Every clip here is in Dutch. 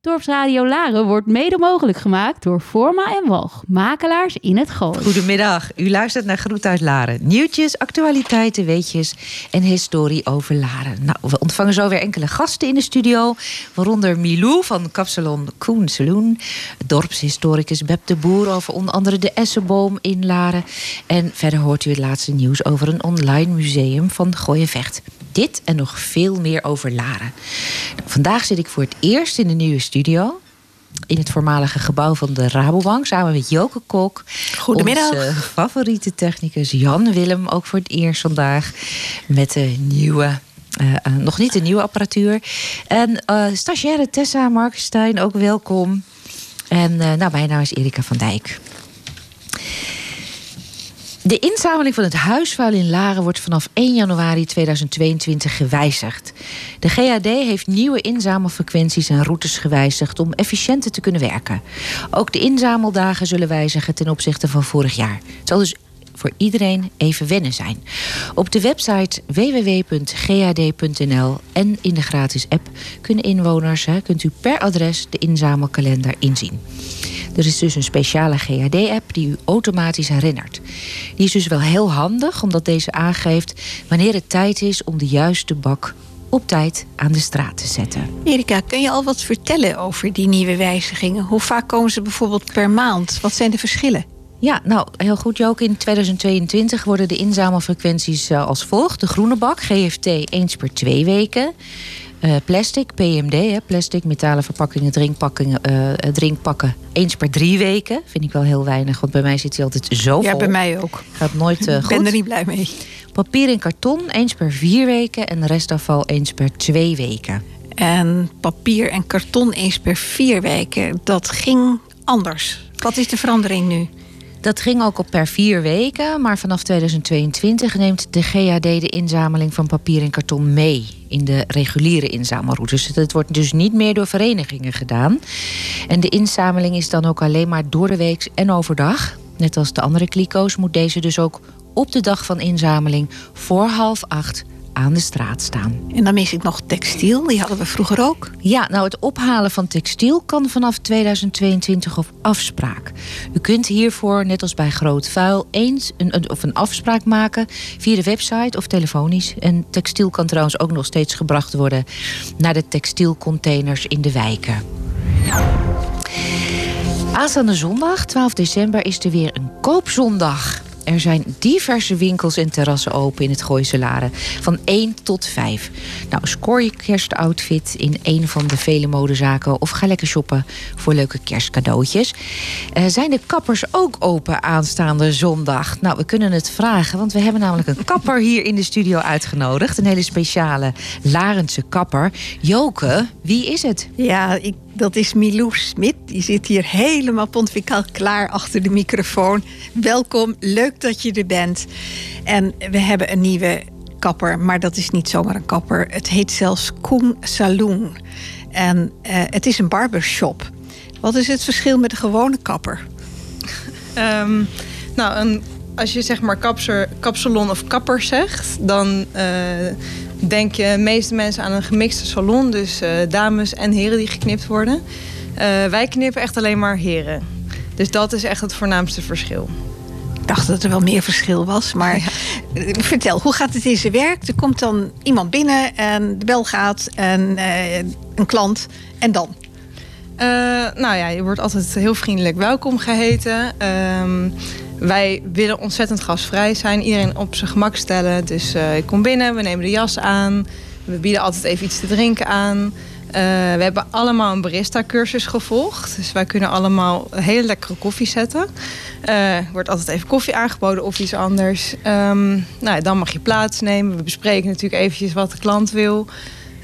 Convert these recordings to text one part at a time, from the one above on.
Dorpsradio Laren wordt mede mogelijk gemaakt door Forma en Walg, makelaars in het Gooi. Goedemiddag, u luistert naar Groet uit Laren. Nieuwtjes, actualiteiten, weetjes en historie over Laren. Nou, we ontvangen zo weer enkele gasten in de studio. Waaronder Milou van Kapsalon Koen Saloon. Dorpshistoricus Beb de Boer over onder andere de Essenboom in Laren. En verder hoort u het laatste nieuws over een online museum van Vecht. Dit en nog veel meer over Laren. Nou, vandaag zit ik voor het eerst in de nieuwe studio in het voormalige gebouw van de Rabobank samen met Joke Kok. Goedemiddag. Onze favoriete technicus Jan Willem, ook voor het eerst vandaag met de nieuwe. Uh, uh, nog niet de nieuwe apparatuur. En uh, stagiaire Tessa Markenstein, ook welkom. En nou, mijn naam is Erika van Dijk. De inzameling van het huisvuil in Laren wordt vanaf 1 januari 2022 gewijzigd. De GAD heeft nieuwe inzamelfrequenties en routes gewijzigd om efficiënter te kunnen werken. Ook de inzameldagen zullen wijzigen ten opzichte van vorig jaar. Het zal dus voor iedereen even wennen zijn. Op de website www.gad.nl en in de gratis app kunnen inwoners, hè, kunt u per adres de inzamelkalender inzien. Er is dus een speciale GHD-app die u automatisch herinnert. Die is dus wel heel handig, omdat deze aangeeft wanneer het tijd is om de juiste bak op tijd aan de straat te zetten. Erika, kun je al wat vertellen over die nieuwe wijzigingen? Hoe vaak komen ze bijvoorbeeld per maand? Wat zijn de verschillen? Ja, nou heel goed Joke. In 2022 worden de inzamelfrequenties eh, als volgt. De groene bak, GFT, eens per twee weken. Uh, plastic, PMD, hè, plastic, metalen verpakkingen, drinkpakkingen, uh, drinkpakken. Eens per drie weken. Vind ik wel heel weinig, want bij mij zit hij altijd zo vol. Ja, bij mij ook. Gaat nooit uh, goed. Ik ben er niet blij mee. Papier en karton eens per vier weken en restafval eens per twee weken. En papier en karton eens per vier weken, dat ging anders. Wat is de verandering nu? Dat ging ook op per vier weken, maar vanaf 2022 neemt de GAD de inzameling van papier en karton mee in de reguliere inzamelroutes. Dat wordt dus niet meer door verenigingen gedaan. En de inzameling is dan ook alleen maar door de week en overdag. Net als de andere kliko's moet deze dus ook op de dag van inzameling voor half acht aan de straat staan. En dan mis ik nog textiel, die hadden we vroeger ook. Ja, nou het ophalen van textiel kan vanaf 2022 op afspraak. U kunt hiervoor, net als bij groot vuil, eens een, of een afspraak maken via de website of telefonisch. En textiel kan trouwens ook nog steeds gebracht worden naar de textielcontainers in de wijken. Aanstaande zondag, 12 december, is er weer een koopzondag. Er zijn diverse winkels en terrassen open in het Gooise Laren. Van 1 tot 5. Nou, scoor je kerstoutfit in een van de vele modezaken... of ga lekker shoppen voor leuke kerstcadeautjes. Uh, zijn de kappers ook open aanstaande zondag? Nou, we kunnen het vragen, want we hebben namelijk een kapper hier in de studio uitgenodigd. Een hele speciale Larense kapper. Joke, wie is het? Ja, ik dat is Milou Smit. Die zit hier helemaal pontificaal klaar achter de microfoon. Welkom, leuk dat je er bent. En we hebben een nieuwe kapper, maar dat is niet zomaar een kapper. Het heet zelfs Koen Saloon. En uh, het is een barbershop. Wat is het verschil met een gewone kapper? Um, nou, een, als je zeg maar kapser, kapsalon of kapper zegt, dan uh, denk je meeste mensen aan een gemixte salon. Dus uh, dames en heren die geknipt worden. Uh, wij knippen echt alleen maar heren. Dus dat is echt het voornaamste verschil. Ik dacht dat er wel meer verschil was. Maar ja. vertel, hoe gaat het in zijn werk? Er komt dan iemand binnen en de bel gaat en uh, een klant. En dan? Nou ja, je wordt altijd heel vriendelijk welkom geheten. Um, wij willen ontzettend gastvrij zijn. Iedereen op zijn gemak stellen. Dus uh, ik kom binnen, we nemen de jas aan. We bieden altijd even iets te drinken aan. Uh, we hebben allemaal een barista-cursus gevolgd. Dus wij kunnen allemaal hele lekkere koffie zetten. Er wordt altijd even koffie aangeboden of iets anders. Um, nou, dan mag je plaatsnemen. We bespreken natuurlijk eventjes wat de klant wil.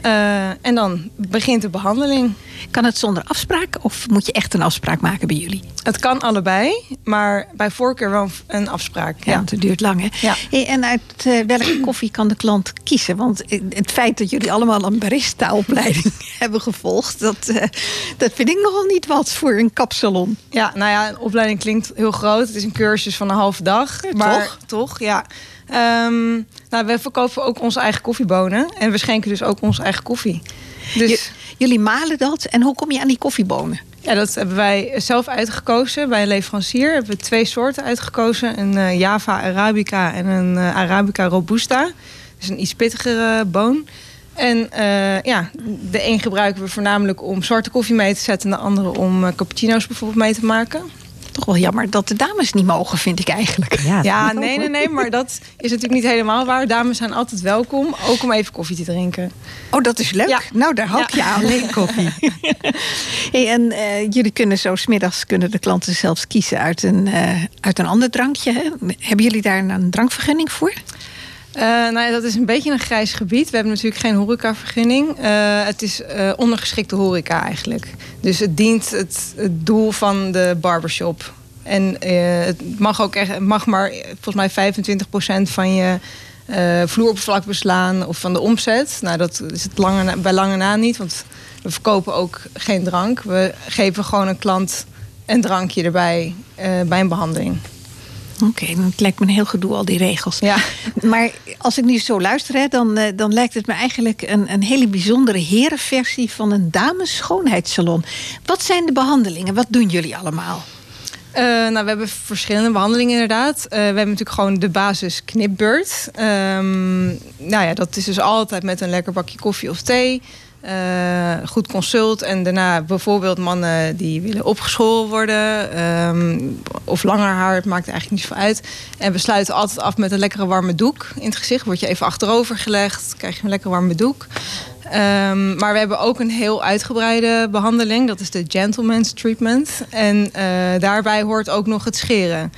Uh, en dan begint de behandeling. Kan het zonder afspraak of moet je echt een afspraak maken bij jullie? Het kan allebei, maar bij voorkeur wel een afspraak. Ja, ja. het duurt lang hè? Ja. Hey, en uit uh, welke koffie kan de klant kiezen? Want het feit dat jullie allemaal een barista-opleiding hebben gevolgd... Dat, uh, dat vind ik nogal niet wat voor een kapsalon. Ja, nou ja, een opleiding klinkt heel groot. Het is een cursus van een halve dag. Ja, maar toch? toch, ja. Um, nou, we verkopen ook onze eigen koffiebonen. En we schenken dus ook onze eigen koffie. Dus... Jullie malen dat. En hoe kom je aan die koffiebonen? Ja, dat hebben wij zelf uitgekozen bij een leverancier. Hebben we twee soorten uitgekozen. Een uh, Java Arabica en een uh, Arabica Robusta. Dus een iets pittigere boon. En uh, ja, de een gebruiken we voornamelijk om zwarte koffie mee te zetten... en de andere om cappuccino's bijvoorbeeld mee te maken toch wel jammer dat de dames niet mogen, vind ik eigenlijk. Ja, ja nee, nee, nee, maar dat is natuurlijk niet helemaal waar. Dames zijn altijd welkom, ook om even koffie te drinken. Oh, dat is leuk. Nou, daar hou je aan. Alleen koffie. hey, en uh, jullie kunnen zo smiddags kunnen de klanten zelfs kiezen uit een, uh, uit een ander drankje. Hè? Hebben jullie daar een drankvergunning voor? Uh, nou ja, dat is een beetje een grijs gebied. We hebben natuurlijk geen horecavergunning. Uh, het is uh, ondergeschikte horeca eigenlijk. Dus het dient het, het doel van de barbershop. En het mag ook echt, mag maar volgens mij 25% van je vloeroppervlak beslaan of van de omzet. Nou, dat is het lange, bij lange na niet, want we verkopen ook geen drank. We geven gewoon een klant een drankje erbij bij een behandeling. Oké, okay, het lijkt me een heel gedoe, al die regels. Ja. Maar als ik nu zo luister, hè, dan, eh, dan lijkt het me eigenlijk een, een hele bijzondere herenversie van een dames schoonheidssalon. Wat zijn de behandelingen? Wat doen jullie allemaal? Uh, nou, we hebben verschillende behandelingen inderdaad. Uh, we hebben natuurlijk gewoon de basis knipbeurt. Um, nou ja, dat is dus altijd met een lekker bakje koffie of thee. Uh, goed consult. En daarna bijvoorbeeld mannen die willen opgeschoren worden. Um, of langer haar, het maakt eigenlijk niet zoveel uit. En we sluiten altijd af met een lekkere warme doek in het gezicht. Word je even achterover gelegd, krijg je een lekker warme doek. Um, maar we hebben ook een heel uitgebreide behandeling. Dat is de gentleman's treatment. En uh, daarbij hoort ook nog het scheren.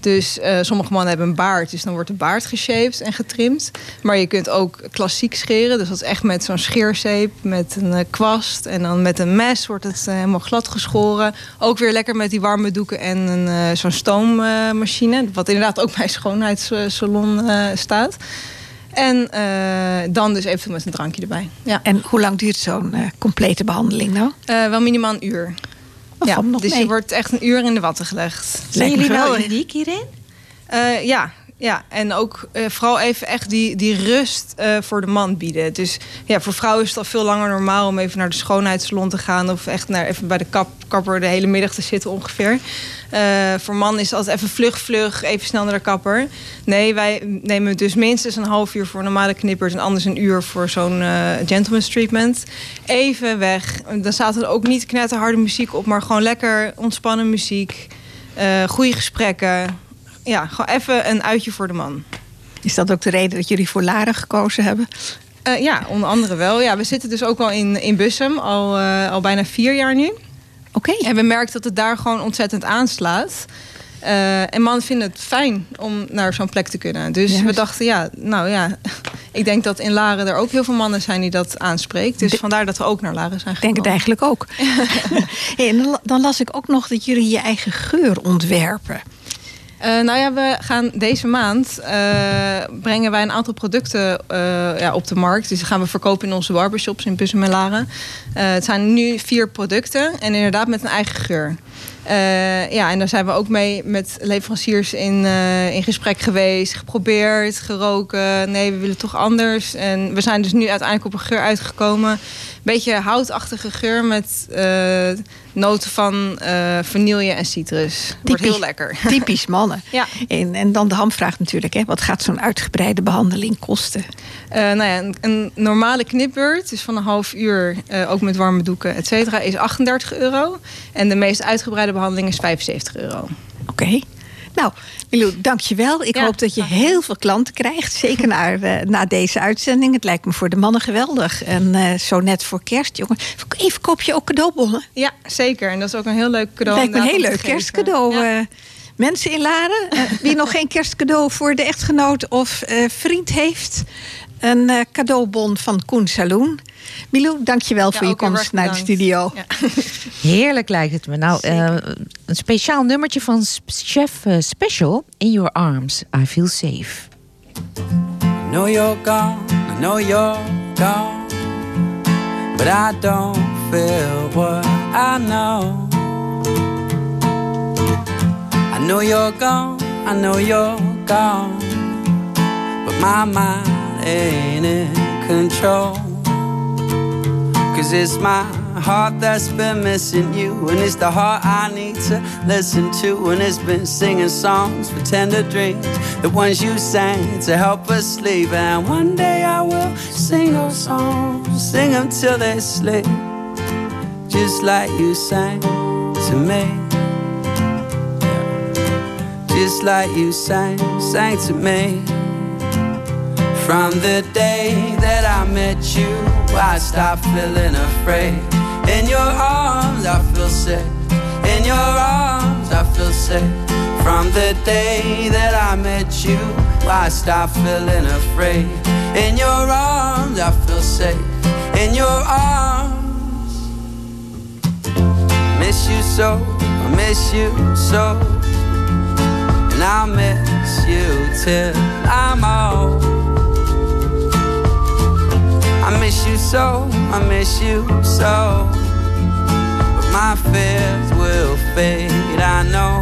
Dus uh, sommige mannen hebben een baard, dus dan wordt de baard geshaped en getrimd. Maar je kunt ook klassiek scheren, dus dat is echt met zo'n scheerzeep, met een uh, kwast en dan met een mes wordt het uh, helemaal glad geschoren. Ook weer lekker met die warme doeken en zo'n stoommachine, wat inderdaad ook bij schoonheidssalon staat. En dan dus even met een drankje erbij. Ja. En hoe lang duurt zo'n complete behandeling nou? wel minimaal een uur. Ja, nog dus mee. je wordt echt een uur in de watten gelegd. Zijn jullie wel uniek hierin? Uh, ja, ja, en ook uh, vooral even echt die, die rust uh, voor de man bieden. Dus ja, voor vrouwen is het al veel langer normaal om even naar de schoonheidssalon te gaan. Of echt naar, even bij de kap, kapper de hele middag te zitten ongeveer. Uh, voor man is het altijd even vlug, vlug, even snel naar de kapper. Nee, wij nemen dus minstens een half uur voor normale knippers... en anders een uur voor zo'n gentleman's treatment. Even weg. Dan staat er ook niet knetterharde muziek op... maar gewoon lekker ontspannen muziek. goede gesprekken ja, gewoon even een uitje voor de man. Is dat ook de reden dat jullie voor Laren gekozen hebben? Uh, ja, onder andere wel. Ja, we zitten dus ook al in, in Bussum, al, uh, al bijna vier jaar nu. Oké. Okay. En we merken dat het daar gewoon ontzettend aanslaat. Uh, en mannen vinden het fijn om naar zo'n plek te kunnen. Dus Juist. we dachten, ja, nou ja, ik denk dat in Laren er ook heel veel mannen zijn die dat aanspreekt. Dus de, vandaar dat we ook naar Laren zijn gekomen. Ik denk het eigenlijk ook. hey, dan las ik ook nog dat jullie je eigen geur ontwerpen. Uh, nou ja, we gaan deze maand uh, brengen wij een aantal producten uh, ja, op de markt. Dus die gaan we verkopen in onze barbershops in Bussum en Laren. het zijn nu vier producten en inderdaad met een eigen geur. Ja, en daar zijn we ook mee met leveranciers in, in gesprek geweest, geprobeerd, geroken. Nee, we willen toch anders. En we zijn dus nu uiteindelijk op een geur uitgekomen. Beetje houtachtige geur met uh, noten van vanille en citrus. Wordt heel lekker. Typisch mannen. ja. En, en dan de hamvraag natuurlijk. Hè. Wat gaat zo'n uitgebreide behandeling kosten? nou ja, een, een, normale knipbeurt, dus van een half uur, ook met warme doeken, et cetera, is 38 euro. En de meest uitgebreide behandeling is 75 euro. Oké. Okay. Nou, Milou, dankjewel. Ik ja, hoop dat je heel veel klanten krijgt. Zeker na, uh, na deze uitzending. Het lijkt me voor de mannen geweldig. En uh, zo net voor kerst, jongen. Even koop je ook cadeaubonnen? Ja, zeker. En dat is ook een heel leuk cadeau. Het lijkt me een heel leuk kerstcadeau. Ja. Uh, mensen in Laren, wie nog geen kerstcadeau voor de echtgenoot of vriend heeft... een cadeaubon van Koen Saloon. Milou, dankjewel ja, voor je komst naar de studio. Ja. Heerlijk lijkt het me. Nou, uh, een speciaal nummertje van Chef uh, Special. In Your Arms, I Feel Safe. I know you're gone, I know you're gone. But I don't feel what I know. I know you're gone, I know you're gone. But my mind ain't in control. Cause it's my heart that's been missing you. And it's the heart I need to listen to. And it's been singing songs for tender dreams. The ones you sang to help us sleep. And one day I will sing those songs. Sing them till they sleep. Just like you sang to me. Just like you sang, sang to me. From the day that I met you, I stopped feeling afraid. In your arms, I feel safe. In your arms, I feel safe. From the day that I met you, I stopped feeling afraid. In your arms, I feel safe. In your arms, miss you so, I miss you so, and I'll miss you till I'm old. I miss you so, I miss you so. But my fears will fade, I know.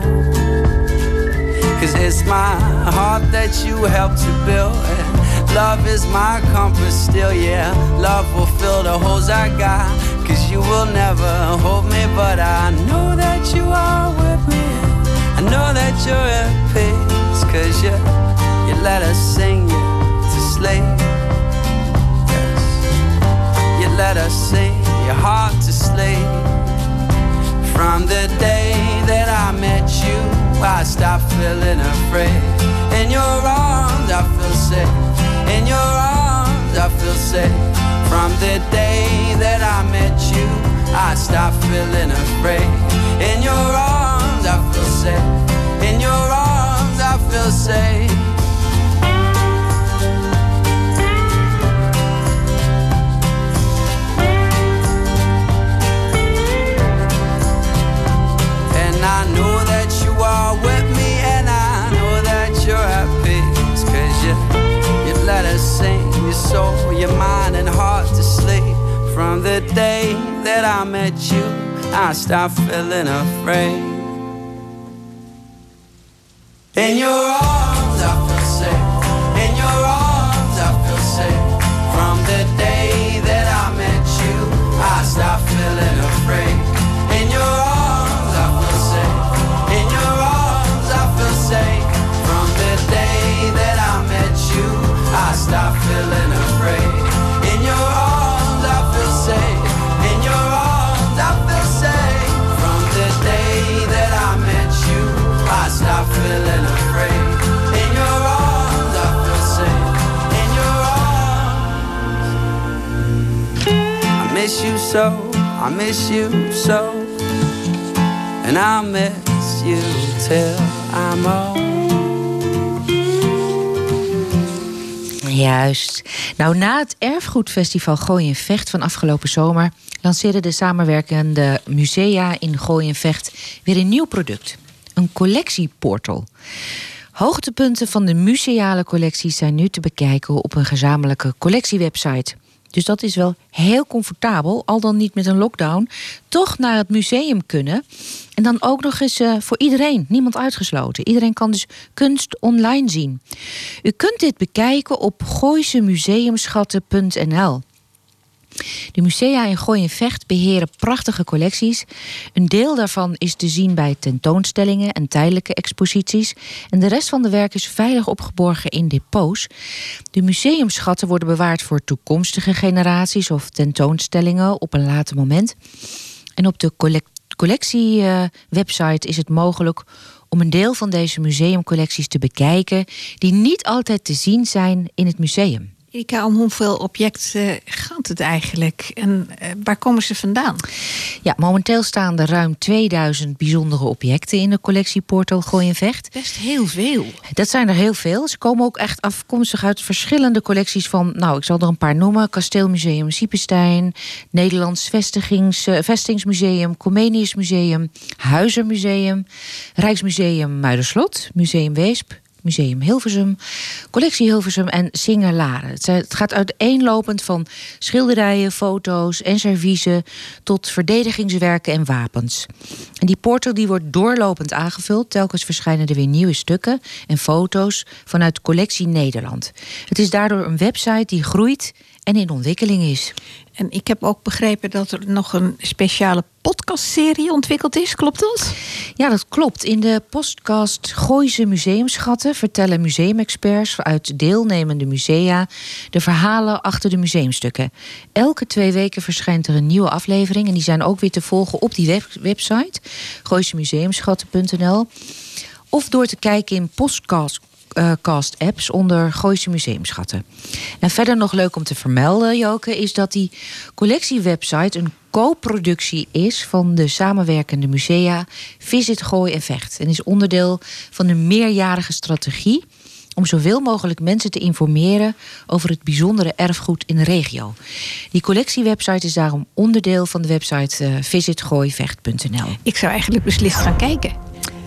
Cause it's my heart that you helped to build. And love is my compass still, yeah. Love will fill the holes I got. Cause you will never hold me, but I know that you are with me. I know that you're at peace, cause you, you let us sing you to sleep let us sing your heart to sleep. From the day that I met you, I stopped feeling afraid. In your arms, I feel safe. In your arms, I feel safe. From the day that I met you, I stopped feeling afraid. In your arms, I feel safe. In your arms, I feel safe. Soul, your mind and heart to sleep. From the day that I met you, I stopped feeling afraid. In your arms, I feel safe. In your arms, I feel safe. From the day that I met you, I stopped miss you so. I miss you so. And I'll miss you till I'm old. Juist. Nou, na het Erfgoedfestival Gooi en Vecht van afgelopen zomer lanceerden de samenwerkende musea in Gooi en Vecht weer een nieuw product: een collectieportal. Hoogtepunten van de museale collecties zijn nu te bekijken op een gezamenlijke collectiewebsite. Dus dat is wel heel comfortabel, al dan niet met een lockdown, toch naar het museum kunnen. En dan ook nog eens uh, voor iedereen, niemand uitgesloten. Iedereen kan dus kunst online zien. U kunt dit bekijken op gooisemuseumschatten.nl. De musea in Gooi en Vecht beheren prachtige collecties. Een deel daarvan is te zien bij tentoonstellingen en tijdelijke exposities. En de rest van de werk is veilig opgeborgen in depots. De museumschatten worden bewaard voor toekomstige generaties of tentoonstellingen op een later moment. En op de collectiewebsite is het mogelijk om een deel van deze museumcollecties te bekijken die niet altijd te zien zijn in het museum. Erika, om hoeveel objecten gaat het eigenlijk? En uh, waar komen ze vandaan? Ja, momenteel staan er ruim 2000 bijzondere objecten in de collectieportal Gooi en Vecht. Best heel veel. Dat zijn er heel veel. Ze komen ook echt afkomstig uit verschillende collecties van, nou, ik zal er een paar noemen: Kasteelmuseum Siepenstein, Nederlands Vestigings, uh, Vestingsmuseum, Comenius Museum, Huizermuseum, Rijksmuseum Muiderslot, Museum Weesp, Museum Hilversum, Collectie Hilversum en Singerlaren. Het gaat uiteenlopend van schilderijen, foto's en serviezen tot verdedigingswerken en wapens. En die portal die wordt doorlopend aangevuld. Telkens verschijnen er weer nieuwe stukken en foto's vanuit Collectie Nederland. Het is daardoor een website die groeit en in ontwikkeling is. En ik heb ook begrepen dat er nog een speciale podcastserie ontwikkeld is. Klopt dat? Ja, dat klopt. In de podcast Gooise Museumschatten vertellen museumexperts uit deelnemende musea de verhalen achter de museumstukken. Elke twee weken verschijnt er een nieuwe aflevering en die zijn ook weer te volgen op die web- website gooisemuseumschatten.nl of door te kijken in podcast cast apps onder Gooise Museumschatten. En verder nog leuk om te vermelden, Joke, is dat die collectiewebsite een co-productie is van de samenwerkende musea Visit Gooi en Vecht. En is onderdeel van een meerjarige strategie om zoveel mogelijk mensen te informeren over het bijzondere erfgoed in de regio. Die collectiewebsite is daarom onderdeel van de website eh, visitgooivecht.nl. Ik zou eigenlijk beslist gaan kijken.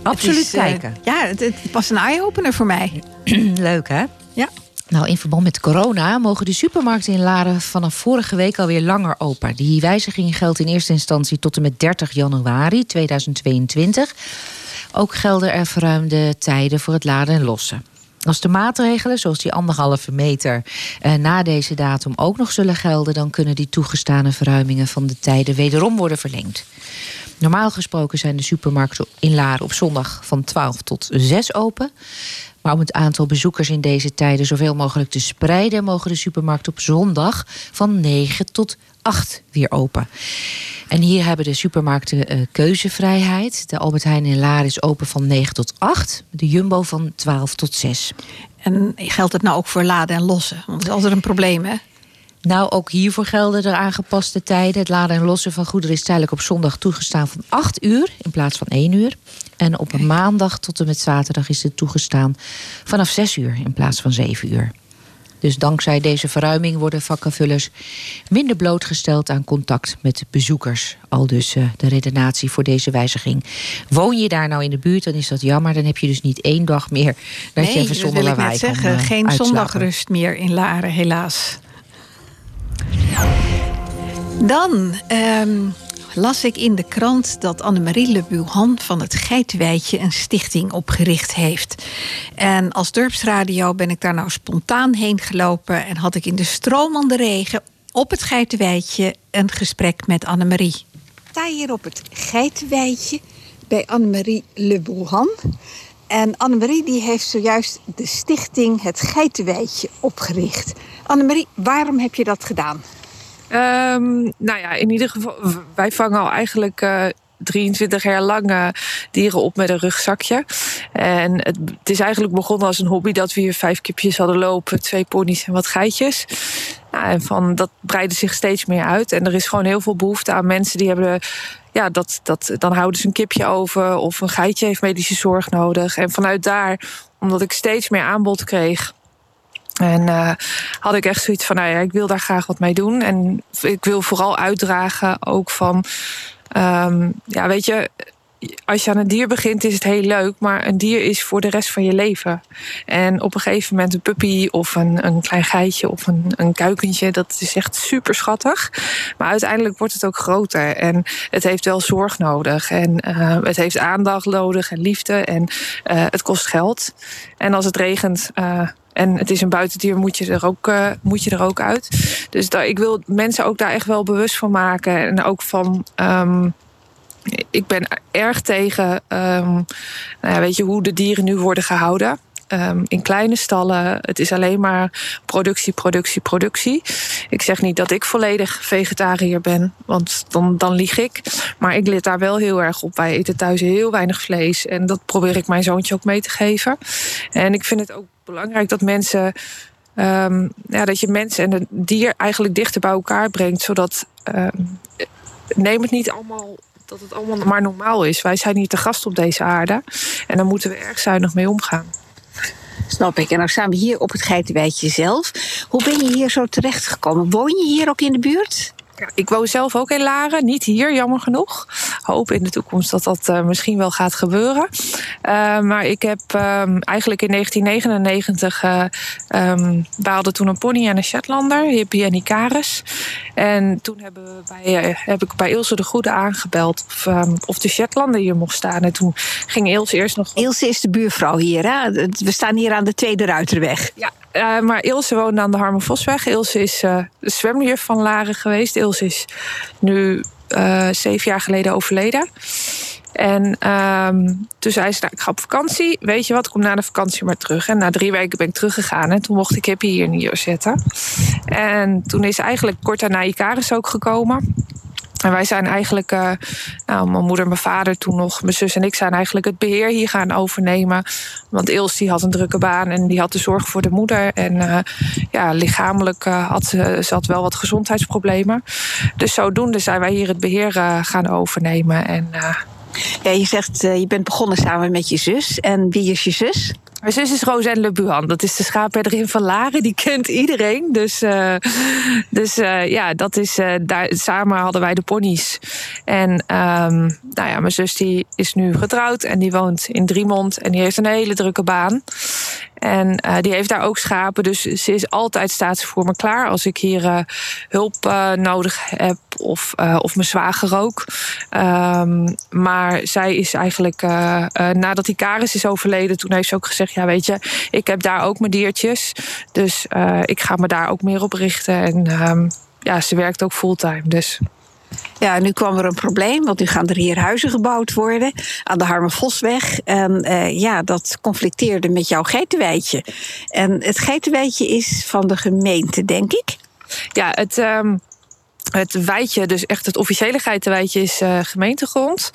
Absoluut is, eh, kijken. ja, het, het was een eye-opener voor mij. Leuk hè? Ja. Nou, in verband met corona mogen de supermarkten in Laren vanaf vorige week alweer langer open. Die wijziging geldt in eerste instantie tot en met 30 januari 2022. Ook gelden er verruimde tijden voor het laden en lossen. Als de maatregelen, zoals die anderhalve meter, eh, na deze datum ook nog zullen gelden, dan kunnen die toegestane verruimingen van de tijden wederom worden verlengd. Normaal gesproken zijn de supermarkten in Laren op zondag van 12 tot 6 open. Maar om het aantal bezoekers in deze tijden zoveel mogelijk te spreiden, mogen de supermarkten op zondag van 9 tot 8 weer open. En hier hebben de supermarkten eh, keuzevrijheid. De Albert Heijn in Laren is open van 9 tot 8. De Jumbo van 12 tot 6. En geldt het nou ook voor laden en lossen? Want dat is altijd een probleem, hè? Nou, ook hiervoor gelden er aangepaste tijden. Het laden en lossen van goederen is tijdelijk op zondag toegestaan van 8 uur in plaats van 1 uur. En op een maandag tot en met zaterdag is het toegestaan vanaf 6 uur in plaats van 7 uur. Dus dankzij deze verruiming worden vakkenvullers minder blootgesteld aan contact met bezoekers. Al dus eh, de redenatie voor deze wijziging. Woon je daar nou in de buurt, dan is dat jammer. Dan heb je dus niet één dag meer dat je even zonder lawaai zeggen. eh, Geen uitslapen. zondagrust meer in Laren, helaas. Dan ehm, las ik in de krant dat Annemarie Le Buhan van het Geitenwijtje een stichting opgericht heeft. En als dorpsradio ben ik daar nou spontaan heen gelopen en had ik in de stromende regen op het Geitenwijtje een gesprek met Annemarie. Ik sta hier op het Geitenwijtje bij Annemarie Le Buhan. En Annemarie die heeft zojuist de stichting Het Geitenwijtje opgericht. Annemarie, waarom heb je dat gedaan? Ehm, nou ja, in ieder geval, wij vangen al eigenlijk eh, 23 jaar lang eh, dieren op met een rugzakje. En het, het is eigenlijk begonnen als een hobby dat we hier vijf kipjes hadden lopen, twee ponies en wat geitjes. Nou, en van, dat breidde zich steeds meer uit. En er is gewoon heel veel behoefte aan mensen die hebben. Ja, dat, dat, dan houden ze een kipje over of een geitje heeft medische zorg nodig. En vanuit daar, omdat ik steeds meer aanbod kreeg, en eh, had ik echt zoiets van, nou ja, ik wil daar graag wat mee doen. En ik wil vooral uitdragen ook van, ehm, ja, weet je, als je aan een dier begint is het heel leuk, maar een dier is voor de rest van je leven. En op een gegeven moment een puppy of een, een klein geitje of een, een kuikentje, dat is echt super schattig. Maar uiteindelijk wordt het ook groter en het heeft wel zorg nodig. En eh, het heeft aandacht nodig en liefde en eh, het kost geld. En als het regent. eh, en het is een buitendier, moet je er ook, moet je er ook uit. Dus ik wil mensen ook daar echt wel bewust van maken. En ook van. ehm, ik ben erg tegen ehm, nou ja, weet je, hoe de dieren nu worden gehouden. Ehm, in kleine stallen. Het is alleen maar productie, productie, productie. Ik zeg niet dat ik volledig vegetariër ben, want dan, dan lieg ik. Maar ik let daar wel heel erg op. Wij eten thuis heel weinig vlees. En dat probeer ik mijn zoontje ook mee te geven. En ik vind het ook belangrijk dat mensen. ehm, ja, dat je mensen en het dier eigenlijk dichter bij elkaar brengt. Zodat. neem het niet allemaal dat het allemaal maar normaal is. Wij zijn hier te gast op deze aarde. En daar moeten we erg zuinig mee omgaan. Snap ik. En dan staan we hier op het Geitenwijtje zelf. Hoe ben je hier zo terechtgekomen? Woon je hier ook in de buurt? Ja, ik woon zelf ook in Laren, niet hier, jammer genoeg. Hoop in de toekomst dat dat eh, misschien wel gaat gebeuren. Eh, maar ik heb ehm, eigenlijk in 1999 uh, um, baalde toen een pony en een Shetlander, Hippie en Icarus. En toen hebben we bij, heb ik bij Ilse de Goede aangebeld of, um, of de Shetlander hier mocht staan. En toen ging Ilse eerst nog. Ilse is de buurvrouw hier, hè? We staan hier aan de Tweede Ruiterweg. Ja, uh, maar Ilse woonde aan de Harmen Vosweg. Ilse is uh, de zwemjuf van Laren geweest. Ilse is nu uh, zeven jaar geleden overleden. En um, toen zei ze, nou, ik ga op vakantie. Weet je wat, ik kom na de vakantie maar terug. En na drie weken ben ik teruggegaan. En toen mocht ik Hippie hier neerzetten. En toen is eigenlijk kort daarna Icarus ook gekomen. En wij zijn eigenlijk, uh, nou, mijn moeder, mijn vader, toen nog, mijn zus en ik zijn eigenlijk het beheer hier gaan overnemen. Want Ilse die had een drukke baan en die had de zorg voor de moeder. En uh, ja, lichamelijk uh, had ze, ze had wel wat gezondheidsproblemen. Dus zodoende zijn wij hier het beheer gaan overnemen. En, ja, je zegt, je bent begonnen samen met je zus. En wie is je zus? Mijn zus is Rosanne Le Buhan. Dat is de schaapherder in Van Laren. Die kent iedereen. Dus, uh, dus uh, ja, dat is, daar, samen hadden wij de ponies. En um, nou ja, mijn zus die is nu getrouwd. En die woont in Driemond. En die heeft een hele drukke baan. En die heeft daar ook schapen. Dus ze is altijd staat voor me klaar. Als ik hier hulp nodig heb. Of, of mijn zwager ook. Um, maar zij is eigenlijk... nadat die Karis is overleden. Toen heeft ze ook gezegd ja, weet je, ik heb daar ook mijn diertjes. Dus ik ga me daar ook meer op richten. En um, ja, ze werkt ook fulltime. Dus. Ja, nu kwam er een probleem, want nu gaan er hier huizen gebouwd worden aan de Harmenvosweg. En uh, ja, dat conflicteerde met jouw geitenwijtje. En het geitenwijtje is van de gemeente, denk ik. Ja, het. Um het wijtje, dus echt het officiële geitenwijtje, is uh, gemeentegrond.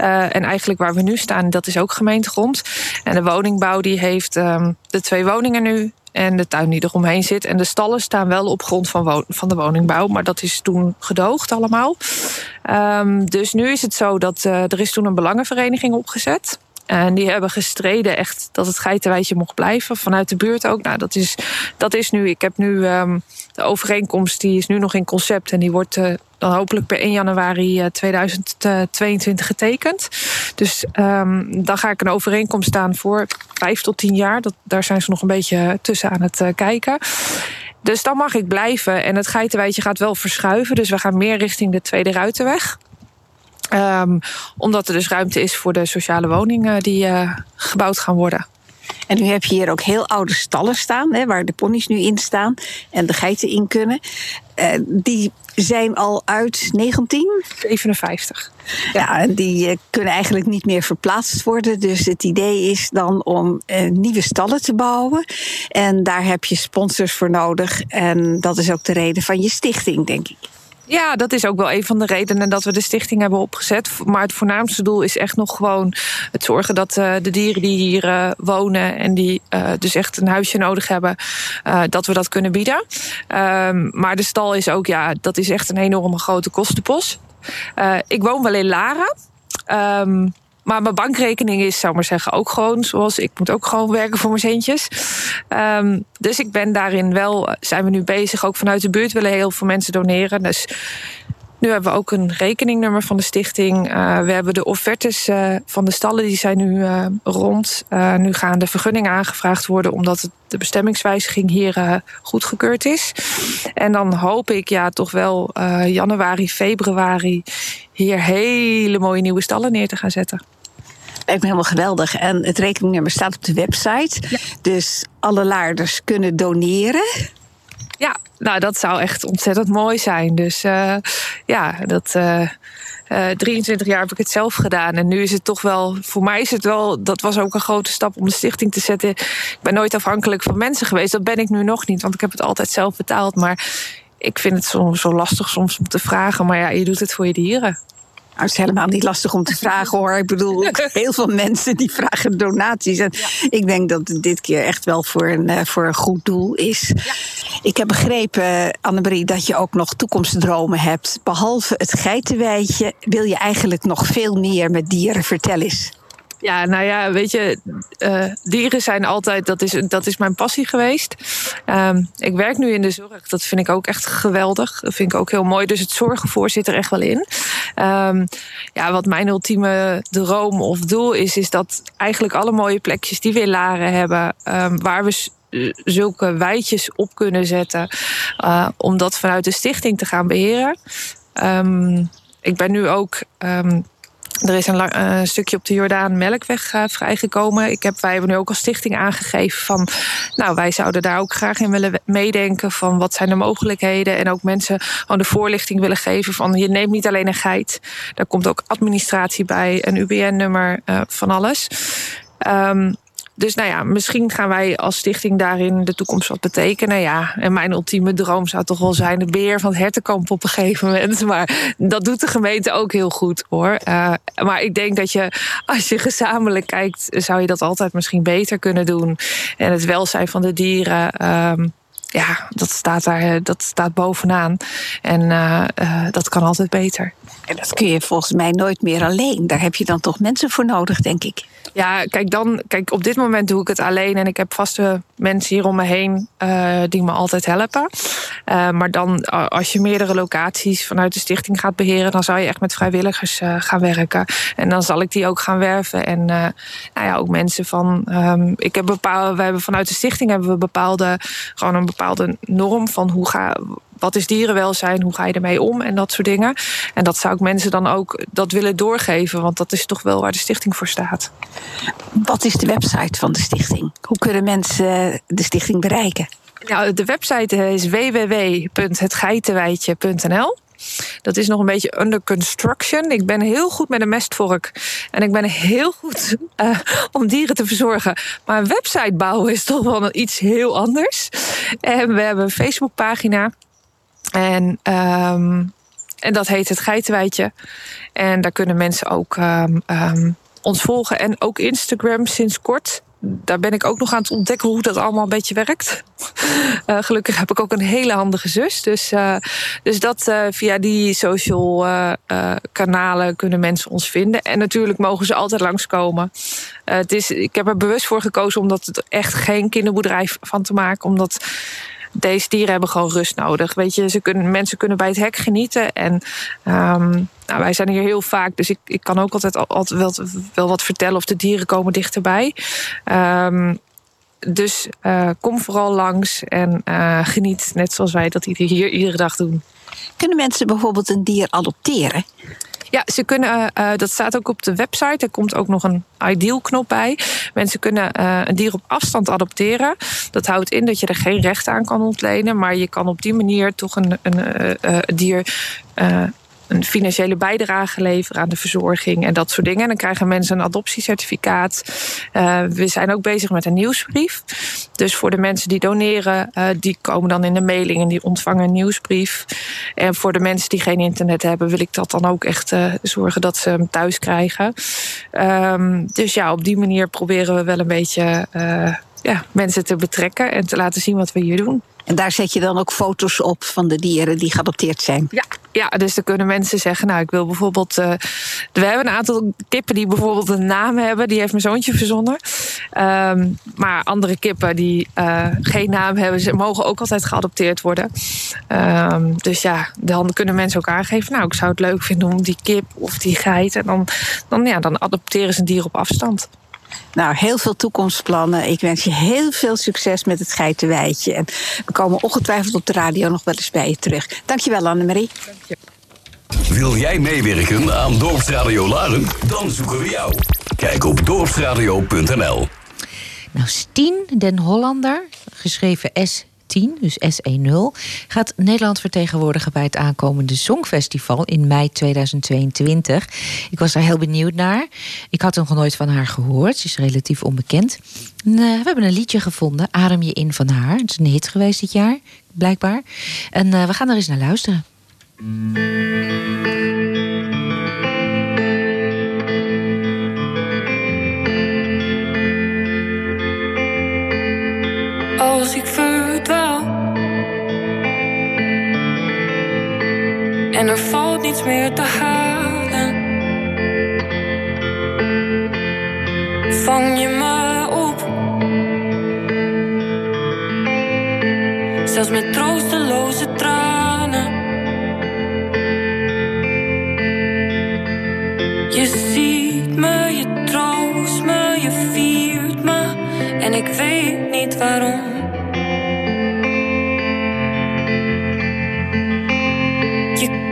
Uh, en eigenlijk waar we nu staan, dat is ook gemeentegrond. En de woningbouw die heeft um, de twee woningen nu en de tuin die eromheen zit. En de stallen staan wel op grond van, van de woningbouw, maar dat is toen gedoogd allemaal. Um, dus nu is het zo dat uh, er is toen een belangenvereniging opgezet. En die hebben gestreden echt dat het geitenwijtje mocht blijven. Vanuit de buurt ook. Nou, dat is, dat is nu. Ik heb nu um, de overeenkomst, die is nu nog in concept. En die wordt uh, dan hopelijk per 1 januari uh, 2022 getekend. Dus um, dan ga ik een overeenkomst staan voor vijf tot tien jaar. Dat, daar zijn ze nog een beetje tussen aan het kijken. Dus dan mag ik blijven. En het geitenwijtje gaat wel verschuiven. Dus we gaan meer richting de Tweede Ruitenweg. Um, omdat er dus ruimte is voor de sociale woningen die gebouwd gaan worden. En nu heb je hier ook heel oude stallen staan, hè, waar de ponies nu in staan en de geiten in kunnen. Uh, die zijn al uit 1957. Ja, en die uh, kunnen eigenlijk niet meer verplaatst worden. Dus het idee is dan om uh, nieuwe stallen te bouwen. En daar heb je sponsors voor nodig. En dat is ook de reden van je stichting, denk ik. Ja, dat is ook wel een van de redenen dat we de stichting hebben opgezet. Maar het voornaamste doel is echt nog gewoon het zorgen dat uh, de dieren die hier uh, wonen en die uh, dus echt een huisje nodig hebben, dat we dat kunnen bieden. Um, maar de stal is ook, ja, dat is echt een enorme grote kostenpost. ik woon wel in Laren. Um, maar mijn bankrekening is, zou maar zeggen, ook gewoon zoals ik moet ook gewoon werken voor mijn centjes. Um, dus ik ben daarin wel, zijn we nu bezig. Ook vanuit de buurt willen heel veel mensen doneren. Dus nu hebben we ook een rekeningnummer van de stichting. Uh, we hebben de offertes uh, van de stallen, die zijn nu uh, rond. nu gaan de vergunningen aangevraagd worden, omdat de bestemmingswijziging hier goedgekeurd is. En dan hoop ik ja toch wel januari, februari hier hele mooie nieuwe stallen neer te gaan zetten. Lijkt me helemaal geweldig. En het rekeningnummer staat op de website. Ja. Dus alle laarders kunnen doneren. Ja, nou dat zou echt ontzettend mooi zijn. Dus uh, ja, dat. Uh, uh, 23 jaar heb ik het zelf gedaan. En nu is het toch wel, voor mij is het wel, dat was ook een grote stap om de stichting te zetten. Ik ben nooit afhankelijk van mensen geweest. Dat ben ik nu nog niet, want ik heb het altijd zelf betaald. Maar ik vind het soms zo lastig soms om te vragen. Maar ja, je doet het voor je dieren. Nou, het is helemaal niet lastig om te vragen hoor. Ik bedoel, heel veel mensen die vragen donaties. En ja. ik denk dat het dit keer echt wel voor een, voor een goed doel is. Ja. Ik heb begrepen, Annemarie, dat je ook nog toekomstdromen hebt. Behalve het geitenwijtje wil je eigenlijk nog veel meer met dieren. Vertel eens. Ja, nou ja, weet je, uh, dieren zijn altijd, dat is, dat is mijn passie geweest. Um, ik werk nu in de zorg, dat vind ik ook echt geweldig. Dat vind ik ook heel mooi. Dus het zorgen voor zit er echt wel in. Um, ja, wat mijn ultieme droom of doel is, is dat eigenlijk alle mooie plekjes die we in Laren hebben, um, waar we zulke wijtjes op kunnen zetten, uh, om dat vanuit de stichting te gaan beheren. Ik ben nu ook er is een, uh, stukje op de Jordaan Melkweg uh, vrijgekomen. Ik heb, wij hebben nu ook als stichting aangegeven van... nou, wij zouden daar ook graag in willen meedenken... van wat zijn de mogelijkheden. En ook mensen gewoon de voorlichting willen geven van... je neemt niet alleen een geit. Daar komt ook administratie bij, een UBN-nummer, uh, van alles. Um, dus nou ja, misschien gaan wij als stichting daarin de toekomst wat betekenen. Ja, en mijn ultieme droom zou toch wel zijn de beheer van het hertenkamp op een gegeven moment. Maar dat doet de gemeente ook heel goed hoor. Uh, maar ik denk dat je, als je gezamenlijk kijkt, zou je dat altijd misschien beter kunnen doen. En het welzijn van de dieren. Um, ja, dat staat daar dat staat bovenaan. En uh, uh, dat kan altijd beter. En dat kun je volgens mij nooit meer alleen. Daar heb je dan toch mensen voor nodig, denk ik. Ja, kijk, dan, kijk, op dit moment doe ik het alleen en ik heb vaste mensen hier om me heen uh, die me altijd helpen. Maar dan, als je meerdere locaties vanuit de stichting gaat beheren, dan zou je echt met vrijwilligers gaan werken. En dan zal ik die ook gaan werven. En nou ja, ook mensen van. Um, ik heb bepaalde, we hebben vanuit de stichting hebben we bepaalde, gewoon een bepaalde norm van hoe ga wat is dierenwelzijn, hoe ga je ermee om en dat soort dingen. En dat zou ik mensen dan ook dat willen doorgeven, want dat is toch wel waar de stichting voor staat. Wat is de website van de stichting? Hoe kunnen mensen de stichting bereiken? Nou, de website is www.hetgeitenwijtje.nl. Dat is nog een beetje under construction. Ik ben heel goed met een mestvork. En ik ben heel goed uh, om dieren te verzorgen. Maar een website bouwen is toch wel iets heel anders. En we hebben een Facebookpagina. En, um, en dat heet het Geitenwijtje. En daar kunnen mensen ook um, um, ons volgen. En ook Instagram sinds kort. Daar ben ik ook nog aan het ontdekken hoe dat allemaal een beetje werkt. Uh, gelukkig heb ik ook een hele handige zus. Dus, uh, dus dat uh, via die social kanalen kunnen mensen ons vinden. En natuurlijk mogen ze altijd langskomen. het is, ik heb er bewust voor gekozen om dat echt geen kinderboerderij van te maken. Omdat deze dieren hebben gewoon rust nodig. Weet je, ze kunnen, mensen kunnen bij het hek genieten. En um, nou, wij zijn hier heel vaak, dus ik, ik kan ook altijd, altijd wel, wat vertellen of de dieren komen dichterbij. Um, dus uh, kom vooral langs en uh, geniet, net zoals wij dat hier iedere dag doen. Kunnen mensen bijvoorbeeld een dier adopteren? Ja, ze kunnen, uh, dat staat ook op de website. Er komt ook nog een ideal-knop bij. Mensen kunnen uh, een dier op afstand adopteren. Dat houdt in dat je er geen recht aan kan ontlenen. Maar je kan op die manier toch een, een uh, dier een financiële bijdrage leveren aan de verzorging en dat soort dingen. En dan krijgen mensen een adoptiecertificaat. Uh, we zijn ook bezig met een nieuwsbrief. Dus voor de mensen die doneren, uh, die komen dan in de mailing en die ontvangen een nieuwsbrief. En voor de mensen die geen internet hebben, wil ik dat dan ook echt uh, zorgen dat ze hem thuis krijgen. Um, dus ja, op die manier proberen we wel een beetje ja, mensen te betrekken en te laten zien wat we hier doen. En daar zet je dan ook foto's op van de dieren die geadopteerd zijn? Ja, ja dus dan kunnen mensen zeggen... nou, ik wil bijvoorbeeld... Uh, we hebben een aantal kippen die bijvoorbeeld een naam hebben. Die heeft mijn zoontje verzonnen. Um, maar andere kippen die uh, geen naam hebben... ze mogen ook altijd geadopteerd worden. Um, dus ja, dan kunnen mensen ook aangeven... nou, ik zou het leuk vinden om die kip of die geit... en dan, dan, ja, dan adopteren ze een dier op afstand. Nou, heel veel toekomstplannen. Ik wens je heel veel succes met het geitenwijtje. En we komen ongetwijfeld op de radio nog wel eens bij je terug. Dankjewel, Annemarie. Dank je. Wil jij meewerken aan Dorpsradio Laren? Dan zoeken we jou. Kijk op dorpsradio.nl. Nou, Stien den Hollander, geschreven S. 10, dus SE0, gaat Nederland vertegenwoordigen bij het aankomende Songfestival in mei 2022. Ik was daar heel benieuwd naar. Ik had nog nooit van haar gehoord. Ze is relatief onbekend. En, uh, we hebben een liedje gevonden, Adem je in van haar. Het is een hit geweest dit jaar, blijkbaar. En uh, we gaan er eens naar luisteren. En er valt niets meer te halen vang je me op. Zelfs met troosteloze tranen. Je ziet me, je troost me, je viert me. En ik weet niet waarom.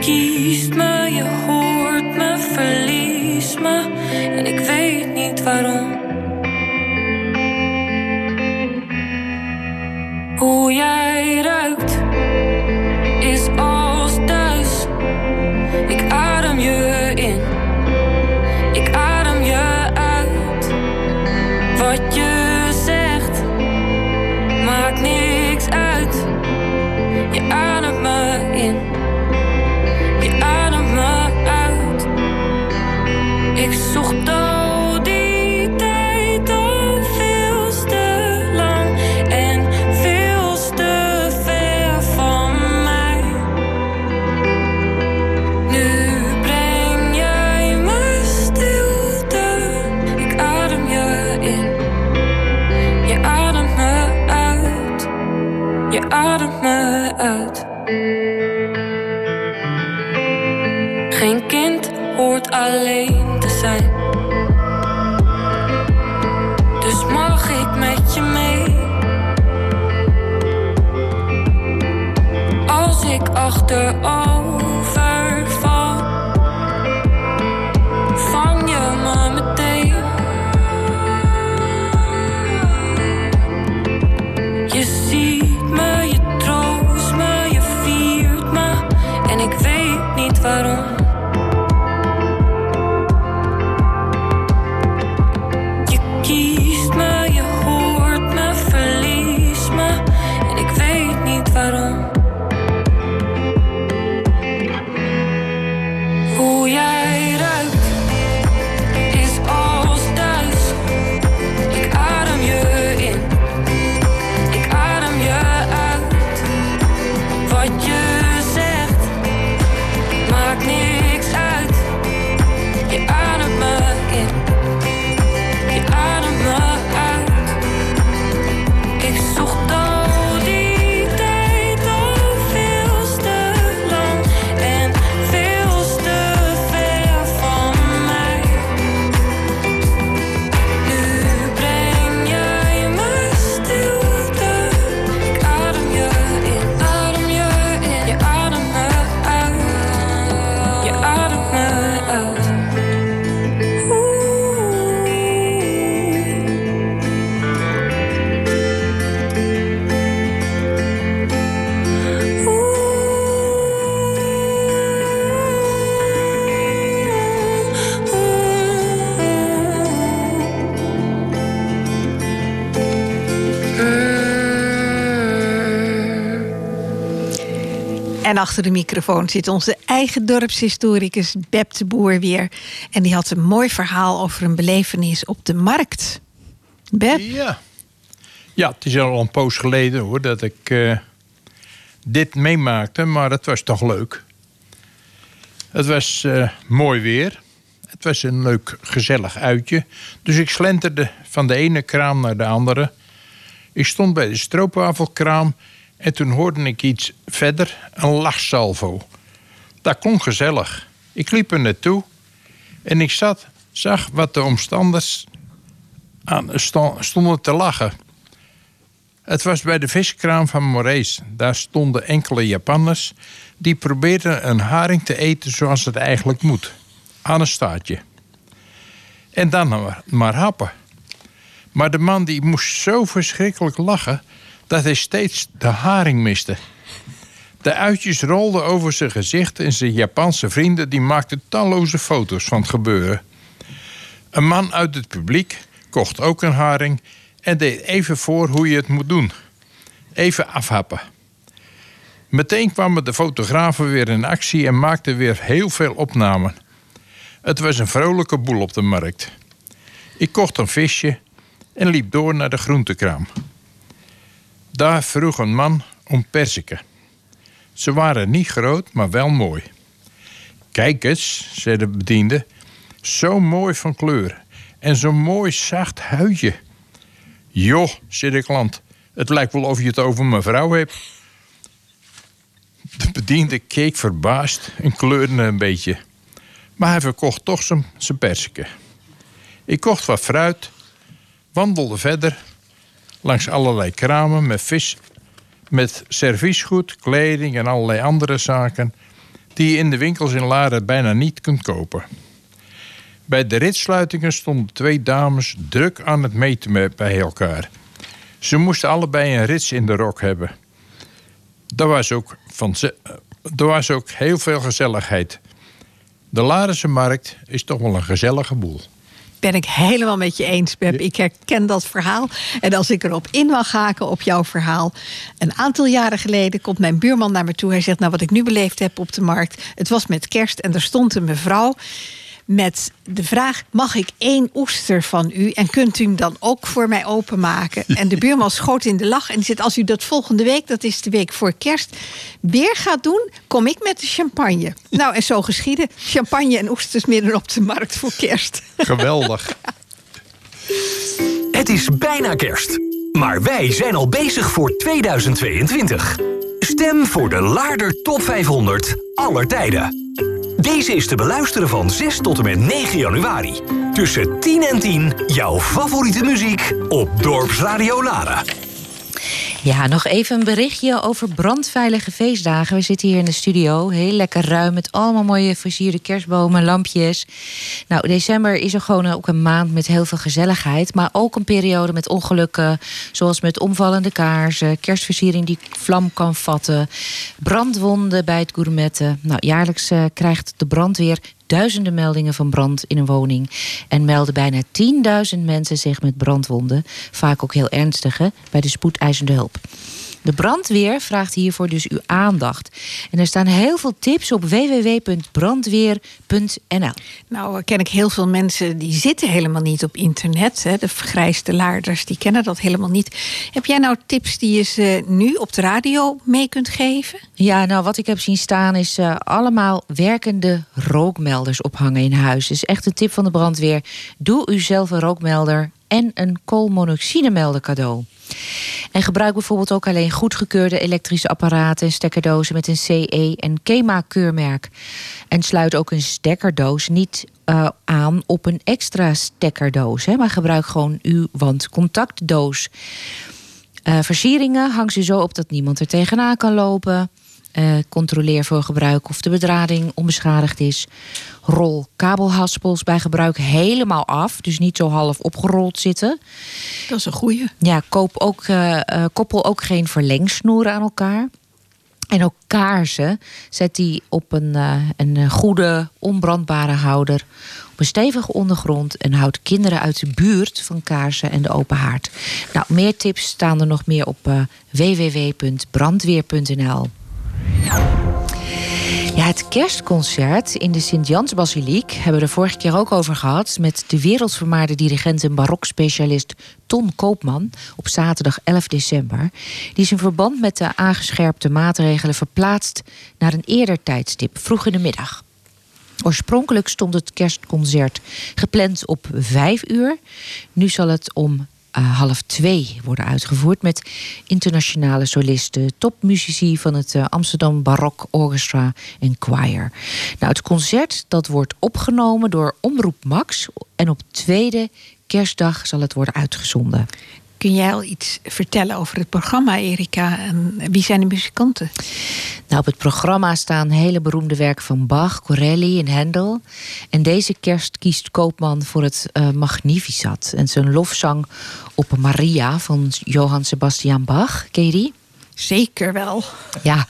Kiest me, je hoort me, verlies me. En ik weet niet waarom. Hoe jij achter de microfoon zit onze eigen dorpshistoricus Beb de Boer weer. En die had een mooi verhaal over een belevenis op de markt. Beb? Ja. Ja, het is al een poos geleden hoor dat ik eh, dit meemaakte, maar het was toch leuk. Het was eh, mooi weer. Het was een leuk, gezellig uitje. Dus ik slenterde van de ene kraam naar de andere. Ik stond bij de stroopwafelkraam en toen hoorde ik iets verder, een lachsalvo. Dat klonk gezellig. Ik liep er naartoe en ik zat, zag wat de omstanders aan, sto- stonden te lachen. Het was bij de viskraam van Morees. Daar stonden enkele Japanners die probeerden een haring te eten zoals het eigenlijk moet. Aan een staartje. En dan maar, maar happen. Maar de man die moest zo verschrikkelijk lachen dat hij steeds de haring miste. De uitjes rolden over zijn gezicht en zijn Japanse vrienden die maakten talloze foto's van het gebeuren. Een man uit het publiek kocht ook een haring en deed even voor hoe je het moet doen. Even afhappen. Meteen kwamen de fotografen weer in actie en maakten weer heel veel opnamen. Het was een vrolijke boel op de markt. Ik kocht een visje en liep door naar de groentekraam. Daar vroeg een man om perziken. Ze waren niet groot, maar wel mooi. Kijk eens, zei de bediende, zo mooi van kleur. En zo'n mooi zacht huidje. Joh, zit ik land. Het lijkt wel of je het over mijn vrouw hebt. De bediende keek verbaasd en kleurde een beetje. Maar hij verkocht toch zijn, zijn persiken. Ik kocht wat fruit, wandelde verder langs allerlei kramen met vis, met serviesgoed, kleding en allerlei andere zaken die je in de winkels in Laren bijna niet kunt kopen. Bij de ritsluitingen stonden twee dames druk aan het meten met- bij elkaar. Ze moesten allebei een rits in de rok hebben. Er was ook, van, ze- eh, er was ook heel veel gezelligheid. De Larense markt is toch wel een gezellige boel. Ben ik helemaal met je eens, Pep. Ik herken dat verhaal. En als ik erop in mag haken op jouw verhaal. Een aantal jaren geleden komt mijn buurman naar me toe. Hij zegt, nou wat ik nu beleefd heb op de markt. Het was met kerst en er stond een mevrouw met de vraag: mag ik één oester van u en kunt u hem dan ook voor mij openmaken? En de buurman schoot in de lach en die zegt: als u dat volgende week, dat is de week voor kerst, weer gaat doen, kom ik met de champagne. Nou, en zo geschieden: champagne en oesters midden op de markt voor kerst. Geweldig. Het is bijna kerst. Maar wij zijn al bezig voor 2022. Stem voor de Laarder Top 500 aller tijden. Deze is te beluisteren van 6 tot en met 9 januari. Tussen 10 en 10 jouw favoriete muziek op Dorpsradio Laren. Ja, nog even een berichtje over brandveilige feestdagen. We zitten hier in de studio, heel lekker ruim... met allemaal mooie versierde kerstbomen, lampjes. Nou, december is er gewoon ook een maand met heel veel gezelligheid... maar ook een periode met ongelukken... zoals met omvallende kaarsen, kerstversiering die vlam kan vatten... brandwonden bij het gourmetten. Nou, jaarlijks eh, krijgt de brandweer duizenden meldingen van brand in een woning. En melden bijna 10.000 mensen zich met brandwonden. Vaak ook heel ernstige, bij de spoedeisende hulp. De brandweer vraagt hiervoor dus uw aandacht. En er staan heel veel tips op www.brandweer.nl. Nou, ken ik heel veel mensen die zitten helemaal niet op internet. Hè. De vergrijsde laarders, die kennen dat helemaal niet. Heb jij nou tips die je ze nu op de radio mee kunt geven? Ja, nou wat ik heb zien staan is eh, allemaal werkende rookmelders ophangen in huis. Dus echt een tip van de brandweer. Doe u zelf een rookmelder en een koolmonoxidemelder cadeau. En gebruik bijvoorbeeld ook alleen goedgekeurde elektrische apparaten en stekkerdozen met een CE en KEMA-keurmerk. En sluit ook een stekkerdoos niet eh, aan op een extra stekkerdoos, hè, maar gebruik gewoon uw wandcontactdoos. Eh, versieringen hang ze zo op dat niemand er tegenaan kan lopen. Eh, controleer voor gebruik of de bedrading onbeschadigd is. Rol kabelhaspels bij gebruik helemaal af. Dus niet zo half opgerold zitten. Dat is een goeie. Ja, koop ook, eh, eh, koppel ook geen verlengsnoeren aan elkaar. En ook kaarsen. Zet die op een, een goede, onbrandbare houder. Op een stevige ondergrond. En houd kinderen uit de buurt van kaarsen en de open haard. Nou, meer tips staan er nog meer op www.brandweer.nl. Ja, het kerstconcert in de Sint-Jans-basiliek hebben we er vorige keer ook over gehad. Met de wereldvermaarde dirigent en barokspecialist Ton Koopman op zaterdag 11 december. Die is in verband met de aangescherpte maatregelen verplaatst naar een eerder tijdstip, vroeg in de middag. Oorspronkelijk stond het kerstconcert gepland op vijf uur. Nu zal het om eh, half twee worden uitgevoerd met internationale solisten, topmuzici van het eh, Amsterdam Barok Orchestra en Choir. Nou, het concert dat wordt opgenomen door Omroep Max en op tweede kerstdag zal het worden uitgezonden. Kun jij al iets vertellen over het programma, Erika? En wie zijn de muzikanten? Nou, op het programma staan hele beroemde werken van Bach, Corelli en Handel. En deze kerst kiest Koopman voor het eh, Magnificat. En zijn lofzang op Maria van Johann Sebastian Bach. Ken je die? Zeker wel. Ja,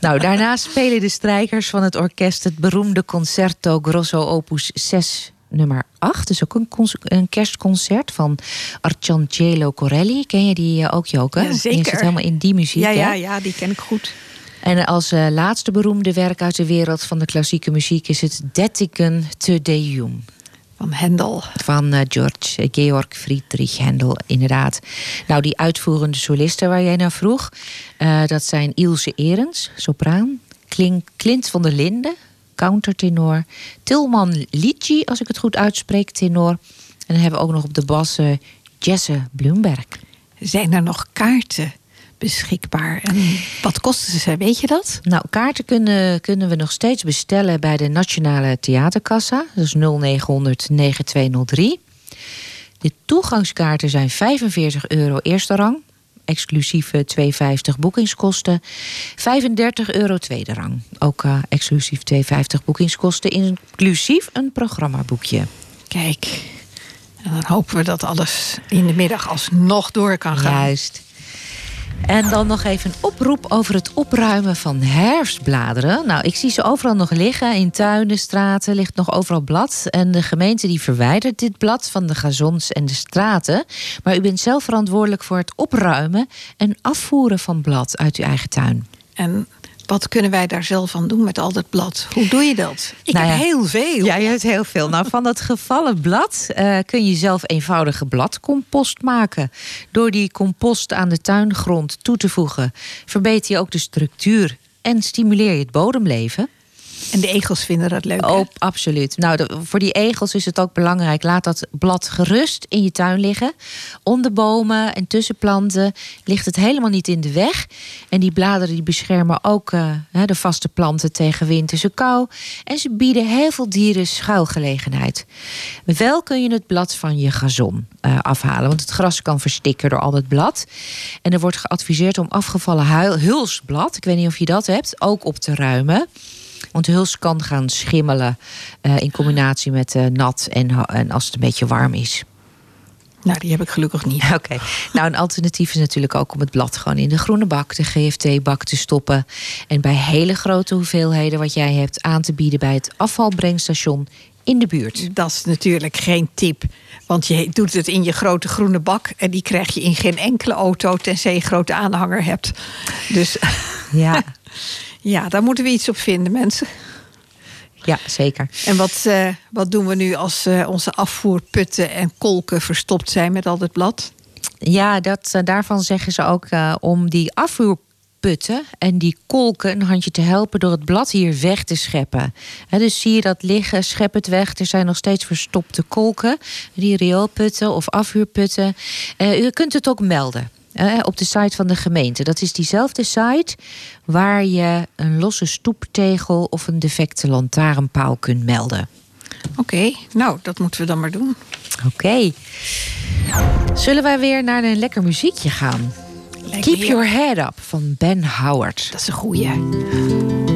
nou daarna spelen de strijkers van het orkest het beroemde concerto Grosso Opus 6 nummer 8. Dus ook een, een kerstconcert van Arcangelo Corelli. Ken je die eh, ook, Joke? Ja, zeker. Je zit helemaal in die muziek, Ja, hè? ja, ja, die ken ik goed. En als eh, laatste beroemde werk uit de wereld van de klassieke muziek is het Dettigen te Deum. Van Hendel. Van eh, George Georg Friedrich Händel, inderdaad. Nou, die uitvoerende solisten waar jij naar vroeg, dat zijn Ilse Erens, sopraan, Klin- Clint van der Linden, countertenor, Tilman Lici, als ik het goed uitspreek, tenor. En dan hebben we ook nog op de bas eh, Jesse Bloemberg. Zijn er nog kaarten beschikbaar? En wat kosten ze, weet je dat? Nou, kaarten kunnen, kunnen we nog steeds bestellen bij de Nationale Theaterkassa. Dat is 0900 9203. De toegangskaarten zijn 45 euro eerste rang. Exclusief eh, 2,50 boekingskosten. 35 euro tweede rang. Ook eh, exclusief 2,50 boekingskosten. Inclusief een programmaboekje. Kijk, en dan hopen we dat alles in de middag alsnog door kan gaan. Juist. En dan nog even een oproep over het opruimen van herfstbladeren. Nou, ik zie ze overal nog liggen. In tuinen, straten ligt nog overal blad. En de gemeente die verwijdert dit blad van de gazons en de straten. Maar u bent zelf verantwoordelijk voor het opruimen en afvoeren van blad uit uw eigen tuin. En wat kunnen wij daar zelf aan doen met al dat blad? Hoe doe je dat? Ik Nou heb ja. heel veel. Ja, je hebt heel veel. Nou, van dat gevallen blad eh, kun je zelf eenvoudige bladcompost maken. Door die compost aan de tuingrond toe te voegen, verbeter je ook de structuur en stimuleer je het bodemleven. En de egels vinden dat leuk. Oh, absoluut. Nou, voor die egels is het ook belangrijk. Laat dat blad gerust in je tuin liggen. Onder bomen en tussen planten ligt het helemaal niet in de weg. En die bladeren die beschermen ook eh, de vaste planten tegen winterse kou. En ze bieden heel veel dieren schuilgelegenheid. Wel kun je het blad van je gazon eh, afhalen. Want het gras kan verstikken door al dat blad. En er wordt geadviseerd om afgevallen hulsblad, ik weet niet of je dat hebt, ook op te ruimen. Want huls kan gaan schimmelen eh, in combinatie met eh, nat en, en als het een beetje warm is. Nou, die heb ik gelukkig niet. Oké. Nou, een alternatief is natuurlijk ook om het blad gewoon in de groene bak, de GFT-bak te stoppen. En bij hele grote hoeveelheden wat jij hebt aan te bieden bij het afvalbrengstation in de buurt. Dat is natuurlijk geen tip. Want je doet het in je grote groene bak. En die krijg je in geen enkele auto. Tenzij je een grote aanhanger hebt. Dus Ja, ja, daar moeten we iets op vinden, mensen. ja zeker. En wat, eh, wat doen we nu als eh, onze afvoerputten en kolken verstopt zijn met al het blad? Ja, dat, eh, daarvan zeggen ze ook om die afvoerputten en die kolken een handje te helpen door het blad hier weg te scheppen. Dus zie je dat liggen, schep het weg. Er zijn nog steeds verstopte kolken, die rioolputten of afvuurputten. Eh, u kunt het ook melden. Op de site van de gemeente. Dat is diezelfde site waar je een losse stoeptegel of een defecte lantaarnpaal kunt melden. Oké, nou, dat moeten we dan maar doen. Oké. Zullen wij weer naar een lekker muziekje gaan? Lijkt Keep Your Head Up van Ben Howard. Dat is een goeie.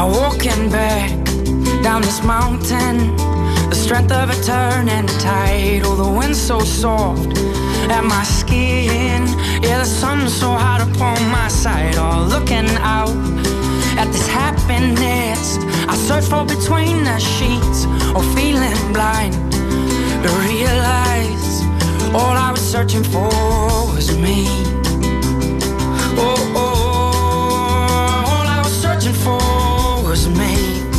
Now walking back down this mountain, the strength of a turning tide. Oh, the wind so soft at my skin. Yeah, the sun so hot upon my side. Oh, looking out at this happiness. I search for between the sheets or feeling blind to realize all I was searching for was me. Oh, oh, was me.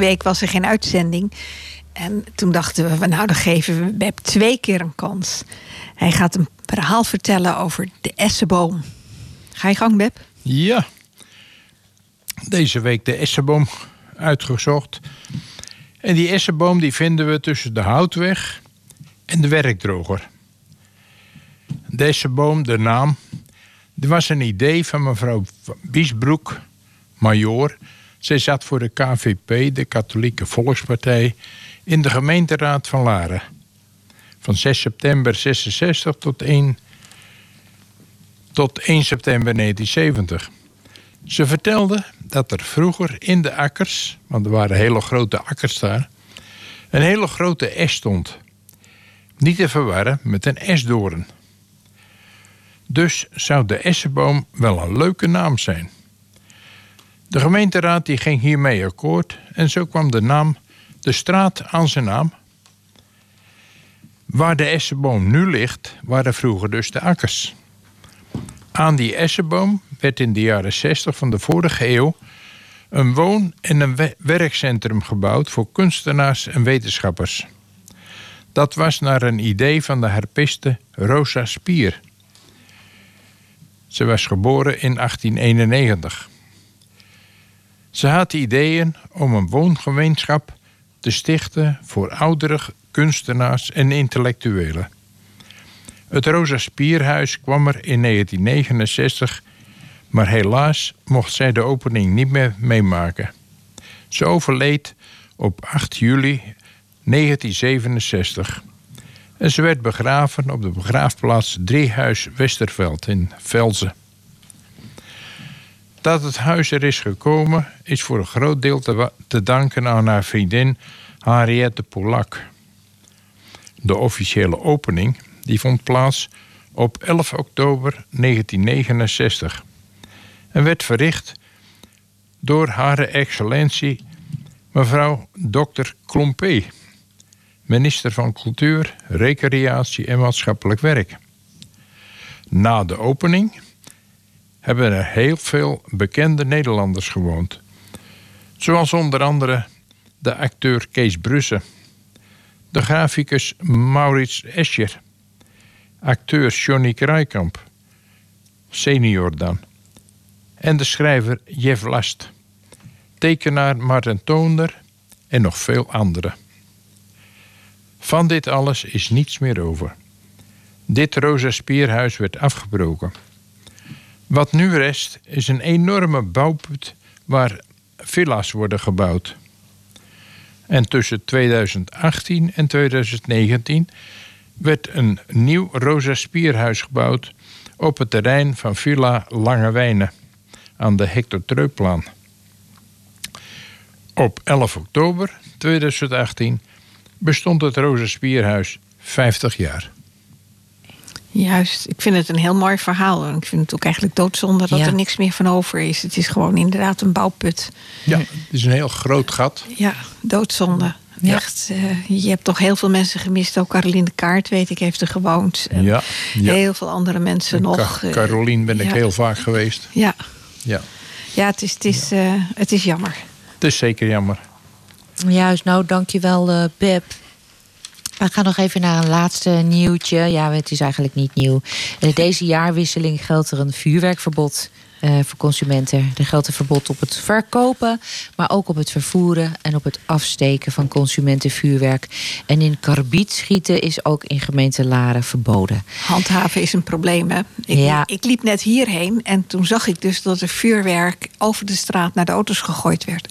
Week was er geen uitzending. En toen dachten we, nou dan geven we Beb twee keer een kans. Hij gaat een verhaal vertellen over de essenboom. Ga je gang, Beb? Ja. Deze week de essenboom uitgezocht. En die essenboom die vinden we tussen de houtweg en de werkdroger. De essenboom, de naam, die was een idee van mevrouw Biesbroek, major. Zij zat voor de KVP, de Katholieke Volkspartij, in de gemeenteraad van Laren. Van 6 september 66 tot 1, tot 1 september 1970. Ze vertelde dat er vroeger in de akkers, want er waren hele grote akkers daar, een hele grote es stond. Niet te verwarren met een esdoorn. Dus zou de essenboom wel een leuke naam zijn. De gemeenteraad die ging hiermee akkoord en zo kwam de naam de straat aan zijn naam. Waar de essenboom nu ligt, waren vroeger dus de akkers. Aan die essenboom werd in de jaren 60 van de vorige eeuw een woon- en een we- werkcentrum gebouwd voor kunstenaars en wetenschappers. Dat was naar een idee van de harpiste Rosa Spier. Ze was geboren in 1891. Ze had ideeën om een woongemeenschap te stichten voor oudere kunstenaars en intellectuelen. Het Rosa Spierhuis kwam er in 1969, maar helaas mocht zij de opening niet meer meemaken. Ze overleed op 8 juli 1967 en ze werd begraven op de begraafplaats Driehuis Westerveld in Velzen. Dat het huis er is gekomen is voor een groot deel te, danken aan haar vriendin Henriette Polak. De officiële opening die vond plaats op 11 oktober 1969 en werd verricht door Hare Excellentie mevrouw Dr. Klompé, minister van Cultuur, Recreatie en Maatschappelijk Werk. Na de opening hebben er heel veel bekende Nederlanders gewoond. Zoals onder andere de acteur Kees Brussen, de graficus Maurits Escher, acteur Johnny Krijkamp, senior dan, en de schrijver Jeff Last, tekenaar Martin Toonder en nog veel anderen. Van dit alles is niets meer over. Dit Rosa Spierhuis werd afgebroken. Wat nu rest is een enorme bouwput waar villa's worden gebouwd. En tussen 2018 en 2019 werd een nieuw Rosa Spierhuis gebouwd op het terrein van Villa Lange Wijnen aan de Hector Treuplaan. Op 11 oktober 2018 bestond het Rosa Spierhuis 50 jaar. Juist, ik vind het een heel mooi verhaal. En ik vind het ook eigenlijk doodzonde dat Ja. er niks meer van over is. Het is gewoon inderdaad een bouwput. Ja, het is een heel groot gat. Ja, doodzonde. Ja. Echt, eh, je hebt toch heel veel mensen gemist. Ook Caroline de Kaart, weet ik, heeft er gewoond. En Ja, ja. Heel veel andere mensen En nog. Ca- eh, Carolien ben ik heel vaak geweest. Ja, Ja, ja het, is, het, is, eh, het is jammer. het is zeker jammer. Juist, nou dankjewel uh, Beb. We gaan nog even naar een laatste nieuwtje. Ja, het is eigenlijk niet nieuw. Eh, Deze jaarwisseling geldt er een vuurwerkverbod eh, voor consumenten. Er geldt een verbod op het verkopen, maar ook op het vervoeren en op het afsteken van consumentenvuurwerk. En in karbiet schieten is ook in gemeente Laren verboden. Handhaven is een probleem, hè? Ik, Ja. ik liep net hierheen en toen zag ik dus dat er vuurwerk over de straat naar de auto's gegooid werd.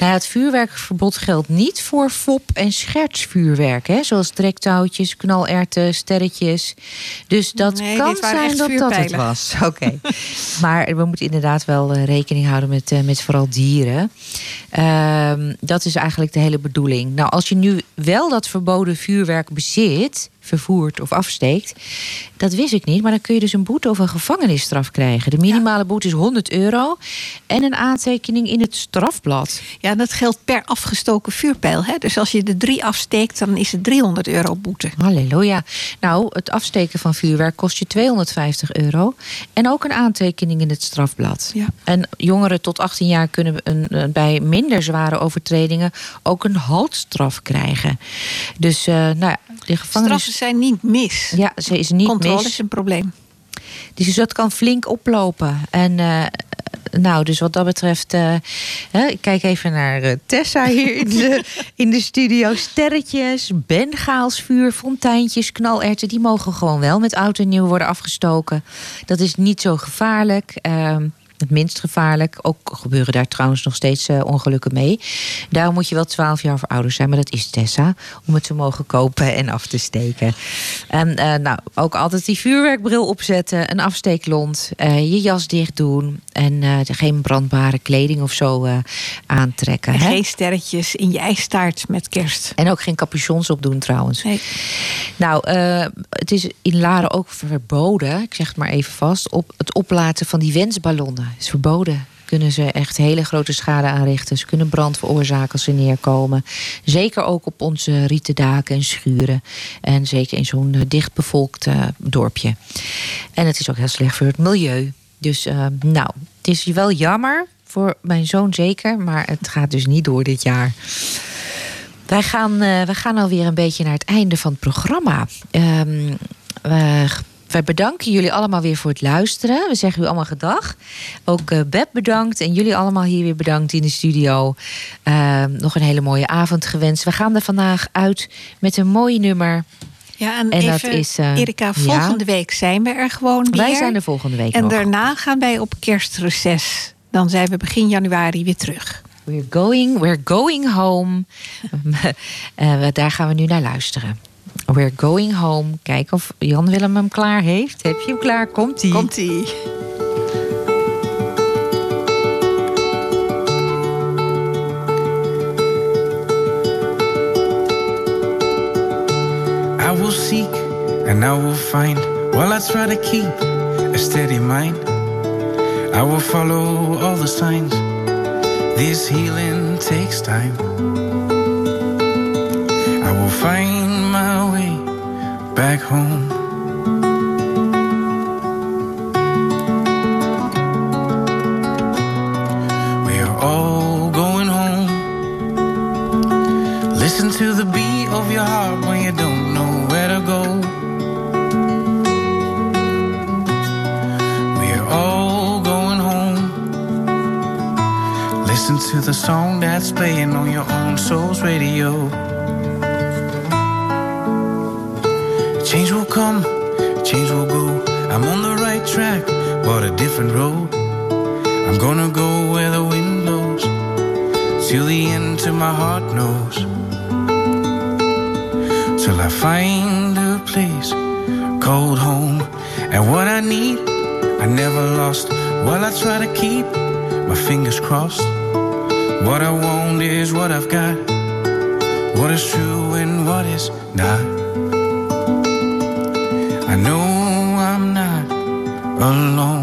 Nou, het vuurwerkverbod geldt niet voor fop- en schertsvuurwerk. Hè? Zoals trektouwtjes, knalerten, sterretjes. Dus dat Nee, kan zijn dat dat het was. Oké. maar we moeten inderdaad wel eh, rekening houden met, eh, met vooral dieren. Ehm, dat is eigenlijk de hele bedoeling. Nou, als je nu wel dat verboden vuurwerk bezit, vervoert of afsteekt, dat wist ik niet. Maar dan kun je dus een boete of een gevangenisstraf krijgen. De minimale boete is 100 euro en een aantekening in het strafblad. Ja, dat geldt per afgestoken vuurpijl. Hè? Dus als je er drie afsteekt, dan is het 300 euro boete. Halleluja. Nou, het afsteken van vuurwerk kost je 250 euro. En ook een aantekening in het strafblad. Ja. En jongeren tot 18 jaar kunnen een, bij minder zware overtredingen ook een haltstraf krijgen. Dus, eh, nou ja, de gevangenis. Zijn niet mis. Ja, ze is niet Controle mis. is een probleem. Dus dat kan flink oplopen. En eh, nou, dus wat dat betreft. eh, hè, ik kijk even naar eh, Tessa hier in de, in de studio. Sterretjes, bengaalsvuur, fonteintjes, knalerten. Die mogen gewoon wel met oud en nieuw worden afgestoken. Dat is niet zo gevaarlijk. Het minst gevaarlijk. Ook gebeuren daar trouwens nog steeds eh, ongelukken mee. Daarom moet je wel 12 jaar of ouder zijn, maar dat is Tessa. Om het te mogen kopen en af te steken. En eh, nou, ook altijd die vuurwerkbril opzetten, een afsteeklont, eh, je jas dicht doen en geen brandbare kleding of zo aantrekken. En hè? geen sterretjes in je ijstaart met kerst. En ook geen capuchons opdoen trouwens. Nee. Nou, het is in Laren ook verboden, ik zeg het maar even vast, op het oplaten van die wensballonnen. Is verboden. Kunnen ze echt hele grote schade aanrichten. Ze kunnen brand veroorzaken als ze neerkomen. Zeker ook op onze rieten daken en schuren. En zeker in zo'n eh, dichtbevolkt eh, dorpje. En het is ook heel slecht voor het milieu. Dus eh, nou, het is wel jammer voor mijn zoon zeker. Maar het gaat dus niet door dit jaar. Wij gaan, eh, wij gaan alweer een beetje naar het einde van het programma. Ehm, we- wij bedanken jullie allemaal weer voor het luisteren. We zeggen u allemaal gedag. Ook eh, Beb bedankt en jullie allemaal hier weer bedankt in de studio. Ehm, nog een hele mooie avond gewenst. We gaan er vandaag uit met een mooi nummer. Ja, en, En dat even, is, eh, Erika, ja. volgende week zijn we er gewoon weer. Wij zijn er volgende week En nog. daarna gaan wij op kerstreces. Dan zijn we begin januari weer terug. We're going, we're going home. Eh, daar gaan we nu naar luisteren. We're going home. Kijk of Jan Willem hem klaar heeft. Heb je hem klaar? Komt-ie. Komt-ie. I will seek and I will find while I try to keep a steady mind. I will follow all the signs. This healing takes time. I will find back home. We are all going home. Listen to the beat of your heart when you don't know where to go. We're all going home. Listen to the song that's playing on your own soul's radio. Come, change will go. I'm on the right track, but a different road. I'm gonna go where the wind blows till the end, till my heart knows. Till I find a place called home. And what I need, I never lost. While I try to keep my fingers crossed. What I want is what I've got. What is true and what is not. I know I'm not alone.